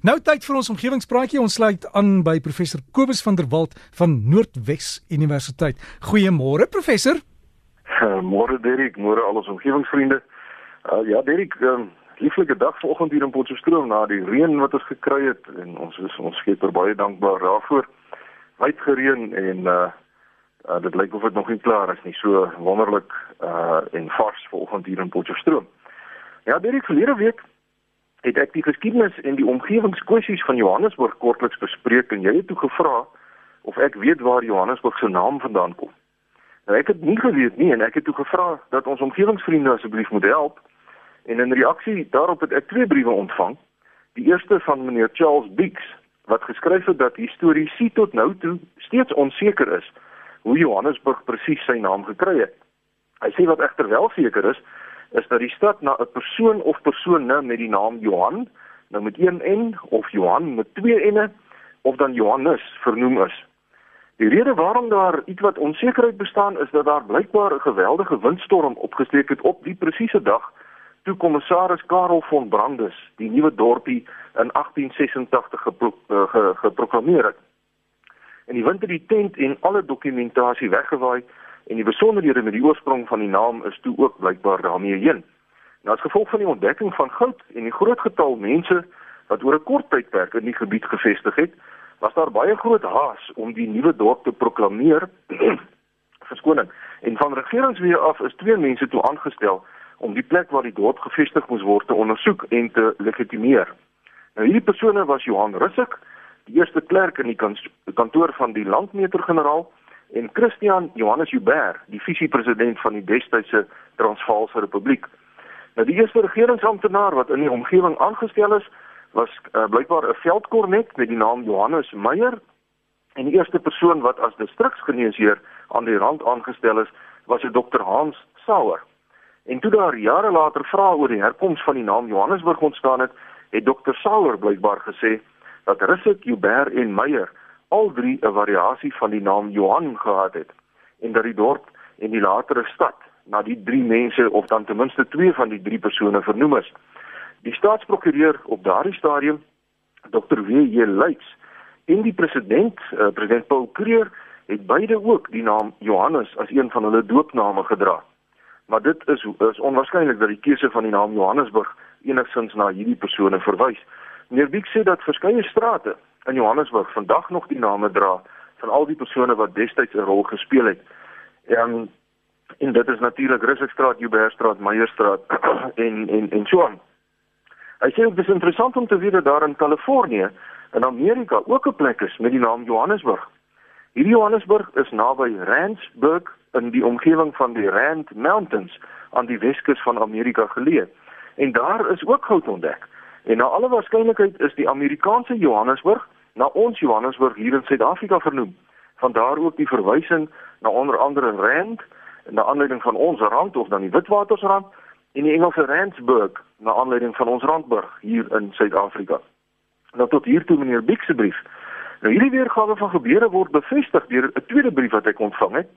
Nou tyd vir ons omgewingspraatjie. Ons sluit aan by professor Kobus van der Walt van Noordwes Universiteit. Goeiemôre professor. Môre Derek, môre al ons omgewingsvriende. Uh, ja Derek, um, lieflike dag vanoggend hier in Potchefstroom na die reën wat ons gekry het en ons is ons Skepper baie dankbaar daarvoor. Wyd gereën en uh, uh dit lyk of dit nog nie klaar is nie. So wonderlik uh en vars vanoggend hier in Potchefstroom. Ja, Derek, verlede week het ek die geskiedenis en die omgewingskwessies van Johannesburg kortliks bespreek en jy het toe gevra of ek weet waar Johannesburg se naam vandaan kom. Nou ek het nie geweet nie en ek het toe gevra dat ons omgewingsvriende asseblief moet help en in reaksie daarop het ek twee briewe ontvang. Die eerste van meneer Charles Biggs wat geskryf het dat historiese tot nou toe steeds onseker is hoe Johannesburg presies sy naam gekry het. Hy sê wat egter wel seker is, is dat die stad na 'n persoon of persone met die naam Johan, nou met een N of Johan met twee N'e of dan Johannes vernoem is. Die rede waarom daar ietwat onsekerheid bestaan is dat daar blykbaar 'n geweldige windstorm opgesteek het op die presiese dag toe kommissaris Karel von Brandes die nuwe dorpie in 1886 gepro uh, ge geproklaameer het. En die wind het die tent en alle dokumentasie weggewaai en die besonderhede met die oorsprong van die naam is toe ook blykbaar daarmee heen. Nou as gevolg van die ontdekking van goud en die groot getal mense wat oor 'n kort tydperk in die gebied gevestig het, was daar baie groot haas om die nuwe dorp te proklameer. Verskoning. En van regeringsweë af is twee mense toe aangestel om die plek waar die dorp gevestig moes word te ondersoek en te legitimeer. Nou hierdie persone was Johan Russek, die eerste klerk in die kantoor van die landmeter-generaal en Christian Johannes Joubert, die visiepresident van die destydse Transvaalse Republiek. Nou die eerste regeringsamptenaar wat in die omgewing aangestel is, was uh, blykbaar 'n veldkornet met die naam Johannes Meyer en die eerste persoon wat as distriksgeneesheer aan die rand aangestel is, was 'n dokter Hans Sauer. En toe daar jare later vrae oor die herkoms van die naam Johannesburg ontstaan het, het dokter Sauer blykbaar gesê dat Russet Joubert en Meyer al drie 'n variasie van die naam Johan gehad het en dat die dorp en die latere stad na die drie mense of dan ten minste twee van die drie persone vernoem is. Die staatsprokureur op daardie stadium Dr. W.J. Luyks en die president, uh, president Paul Kruger het beide ook die naam Johannes as een van hulle doopname gedra. Maar dit is is onwaarskynlik dat die keuse van die naam Johannesburg enigsins na hierdie persone verwys. Meneer Biek sê dat verskeie strate in Johannesburg vandag nog die name dra van al die persone wat destyds 'n rol gespeel het. En en dit is natuurlik Russekstraat, Joubertstraat, Meyerstraat en en en so aan. Hy sê dit is interessant om te weet dat daar in Kalifornië in Amerika ook 'n plek is met die naam Johannesburg. Hierdie Johannesburg is naby Randsburg in die omgewing van die Rand Mountains aan die Weskus van Amerika geleë. En daar is ook goud ontdek. En na alle waarskynlikheid is die Amerikaanse Johannesburg na ons Johannesburg hier in Suid-Afrika vernoem. Vandaar ook die verwysing na onder andere Rand en na aanleiding van ons rand of dan die Witwatersrand en die Engelse Randsburg na aanleiding van ons Randburg hier in Suid-Afrika. Nou tot hier toe meneer Biek se brief. Nou hierdie weergawe van gebeure word bevestig deur 'n tweede brief wat ek ontvang het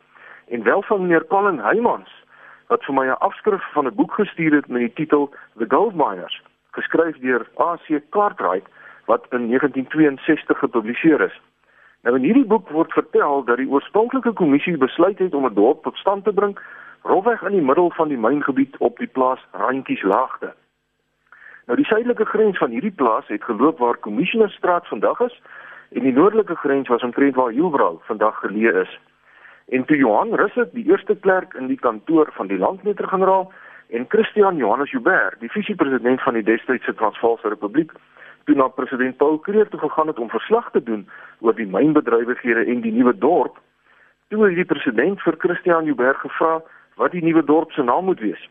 en wel van meneer Colin Heymans wat vir my 'n afskrif van 'n boek gestuur het met die titel The Gold Miners geskryf deur AC Cartwright wat in 1962 gepubliseer is. Nou in hierdie boek word vertel dat die oorspronklike kommissie besluit het om 'n dorp tot stand te bring rofweg in die middel van die myngebied op die plaas Randjies Laagte. Nou die suidelike grens van hierdie plaas het geloop waar Kommissionerstraat vandag is en die noordelike grens was omtrent waar Hielbrau vandag geleë is. En toe Johan Russet, die eerste klerk in die kantoor van die landmeter-generaal, en Christian Johannes Joubert, die visiepresident van die destydse Transvaalse Republiek, toe na president Paul Kruger toe gegaan het om verslag te doen oor die mynbedrywighede en die nuwe dorp, toe het die president vir Christian Joubert gevra wat die nuwe dorp se naam moet wees.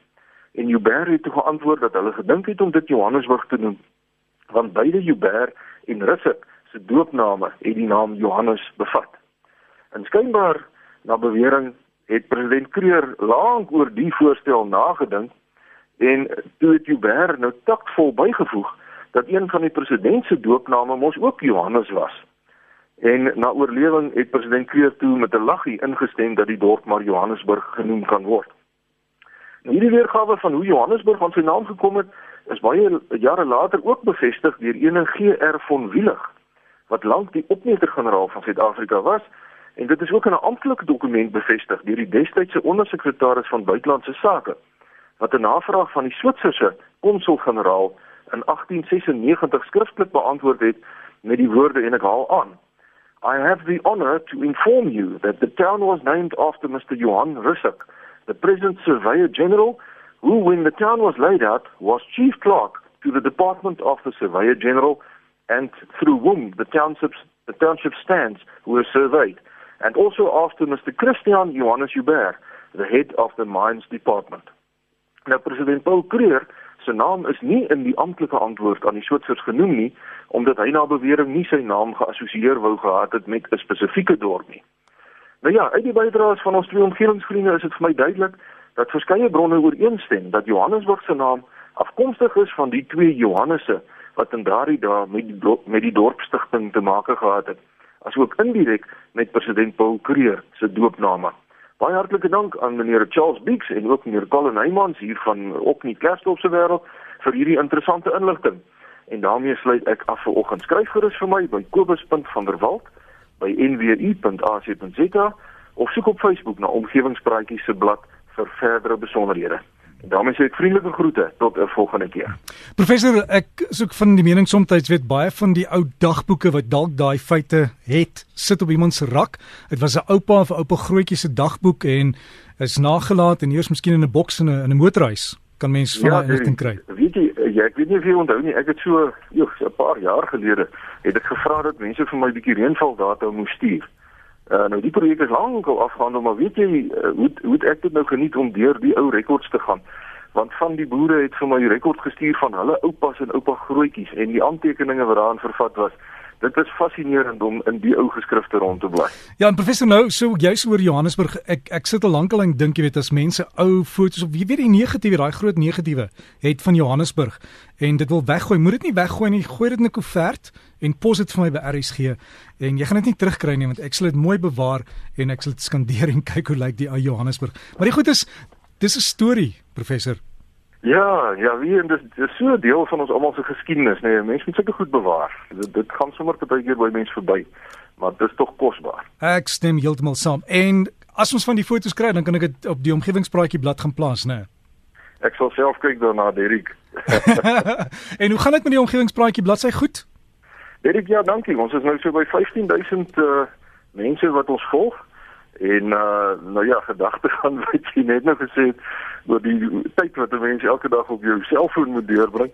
En Joubert het toe geantwoord dat hulle gedink het om dit Johannesburg te noem, want beide Joubert en Russet se doopname het die naam Johannes bevat. En skynbaar na bewering het president Kruger lank oor die voorstel nagedink en toe het Joubert nou taktvol bygevoeg dat een van die president se doopname mos ook Johannes was. En na oorlewing het president Kruger toe met 'n laggie ingestem dat die dorp maar Johannesburg genoem kan word. Nou hierdie weergawe van hoe Johannesburg aan sy naam gekom het, is baie jare later ook bevestig deur ene GR von Wielig wat lank die opmeter-generaal van Suid-Afrika was en dit is ook in 'n amptelike dokument bevestig deur die destydse ondersekretaris van buitelandse sake wat 'n navraag van die Switserse konsul-generaal in 1896 skriftelik beantwoord het met die woorde en ek haal aan I have the honor to inform you that the town was named after Mr. Johan Russak, the present surveyor general, who, when the town was laid out, was chief clerk to the department of the surveyor general, and through whom the townships the township stands were surveyed, and also after Mr. Christian Johannes Hubert, the head of the mines department. Now, President Paul Creer se naam is nie in die amptelike antwoord aan die Switsers genoem nie omdat hy na bewering nie sy naam geassosieer wou gehad het met 'n spesifieke dorp nie. Nou ja, uit die bydraes van ons twee omgewingsvriende is dit vir my duidelik dat verskeie bronne ooreenstem dat Johannesburg se naam afkomstig is van die twee Johannese wat in daardie dae met die met die dorpstigting te maak gehad het, asook indirek met president Paul Creer se doopnaam. Baie hartlike dank aan meneer Charles Beeks en ook meneer Colin Heymans hier van Opnie Kerstop se wêreld vir hierdie interessante inligting. En daarmee sluit ek af vir oggend. Skryf gerus vir my by kobus.vanderwalt by nwu.ac.za of soek op Facebook na Omgewingspraatjies se blad vir verdere besonderhede. Daarmee sê ek vriendelike groete tot 'n volgende keer. Professor, ek soek van die mening soms weet baie van die ou dagboeke wat dalk daai feite het, sit op iemand se rak. Dit was 'n oupa of 'n oupa grootjie se dagboek en is nagelaat en eers miskien in 'n boks in 'n in 'n motorhuis kan mens van ja, inligting kry. Weet jy, ja, ek weet nie of jy onthou nie, ek het so, joh, so 'n paar jaar gelede het ek gevra dat mense vir my 'n bietjie reënval data moes stuur. Uh, nou die projek is lankal afgehandel, maar weet jy uh, hoe hoe ek dit nou geniet om deur die ou rekords te gaan. Want van die boere het vir my rekord gestuur van hulle oupas en oupa grootjies en die aantekeninge wat daarin vervat was. Dit is fascinerend om in die ou geskrifte rond te bly. Ja, en professor nou, so jy's oor Johannesburg. Ek ek sit al lankal en dink jy weet as mense ou foto's of jy weet die negatiewe, daai groot negatiewe het van Johannesburg en dit wil weggooi. Moet dit nie weggooi nie. Gooi dit in 'n koevert en pos dit vir my by RSG en jy gaan dit nie terugkry nie want ek sal dit mooi bewaar en ek sal dit skandeer en kyk hoe lyk die ou Johannesburg. Maar die goed is dis 'n storie, professor. Ja, ja, wie en dis dis so 'n deel van ons almal se geskiedenis, nê. Nee, mense moet seker goed bewaar. Dit, dit gaan sommer baie keer by mense verby, maar dit is tog kosbaar. Ek stem heeltemal saam. En as ons van die foto's kry, dan kan ek dit op die omgewingspraatjie blad gaan plaas, nê. Ek sal self kyk daarna, Derek. en hoe gaan dit met die omgewingspraatjie bladsy goed? Derek, ja, dankie. Ons is nou so by 15000 uh mense wat ons volg. En uh nou ja, gedagte gaan wat jy net nou gesê het oor die tyd wat 'n mens elke dag op jou selfoon moet deurbring.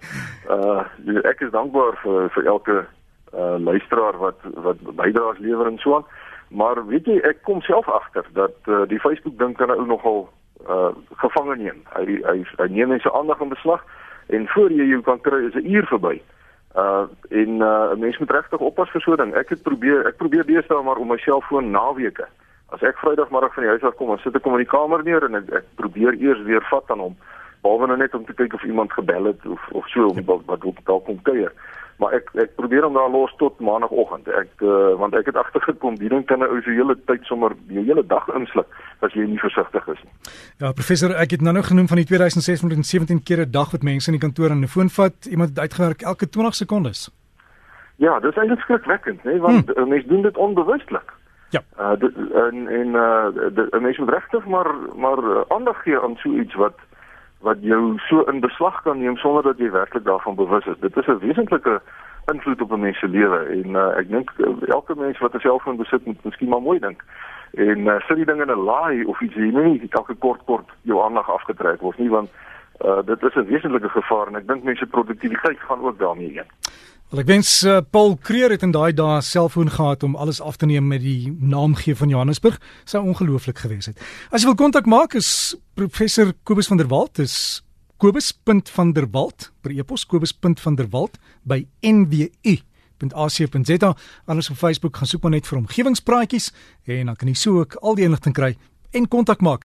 Uh ek is dankbaar vir vir elke uh luisteraar wat wat bydraes lewer en so aan. Maar weet jy, ek kom self agter dat uh, die Facebook ding kan nou nogal uh gevange neem. Hy hy hy neem mense aandag in beslag en voor jy jou kan kry is 'n uur verby. Uh en uh 'n mens moet regtig oppas vir so 'n ding. Ek het probeer ek probeer deesdae maar om my selfoon naweke As ek Vrydagmiddag van die huis af kom, dan sit ek hom in die kamer neer en ek, ek probeer eers weer vat aan hom. Behalwe nou net om te kyk of iemand gebel het of of so om wat wat ook dalk kom kuier. Maar ek ek probeer hom daar los tot maandagooggend. Ek uh, want ek het agtergekom die ding kan nou ou se hele tyd sommer die hele dag insluk as jy nie versigtig is nie. Ja, professor, ek het nou nou genoem van die 2617 keer 'n dag wat mense in die kantoor aan die foon vat, iemand het uitgewerk elke 20 sekondes. Ja, dit is eintlik skrikwekkend, né, want hmm. mense doen dit onbewustelik. Ja. Uh dit, en en uh die mense moet regtig maar maar uh, aandag gee aan so iets wat wat jou so in beslag kan neem sonder dat jy werklik daarvan bewus is. Dit is 'n wesentlike invloed op 'n mens se lewe en uh, ek dink uh, elke mens wat 'n selfoon besit moet miskien maar mooi dink. En uh, sit die ding in 'n laai of iets hier nie elke kort kort jou aandag afgetrek word nie want uh, dit is 'n wesentlike gevaar en ek dink mense produktiwiteit gaan ook daarmee heen. Wel ek wens uh, Paul Creer het in daai dae selfoon gehad om alles af te neem met die naamgee van Johannesburg. Sou ongelooflik gewees het. As jy wil kontak maak is professor Kobus van der Walt is kobus.vanderwalt per e-pos kobus.vanderwalt by nwu.ac.za anders op Facebook gaan soek maar net vir omgewingspraatjies en dan kan jy so ook al die inligting kry en kontak maak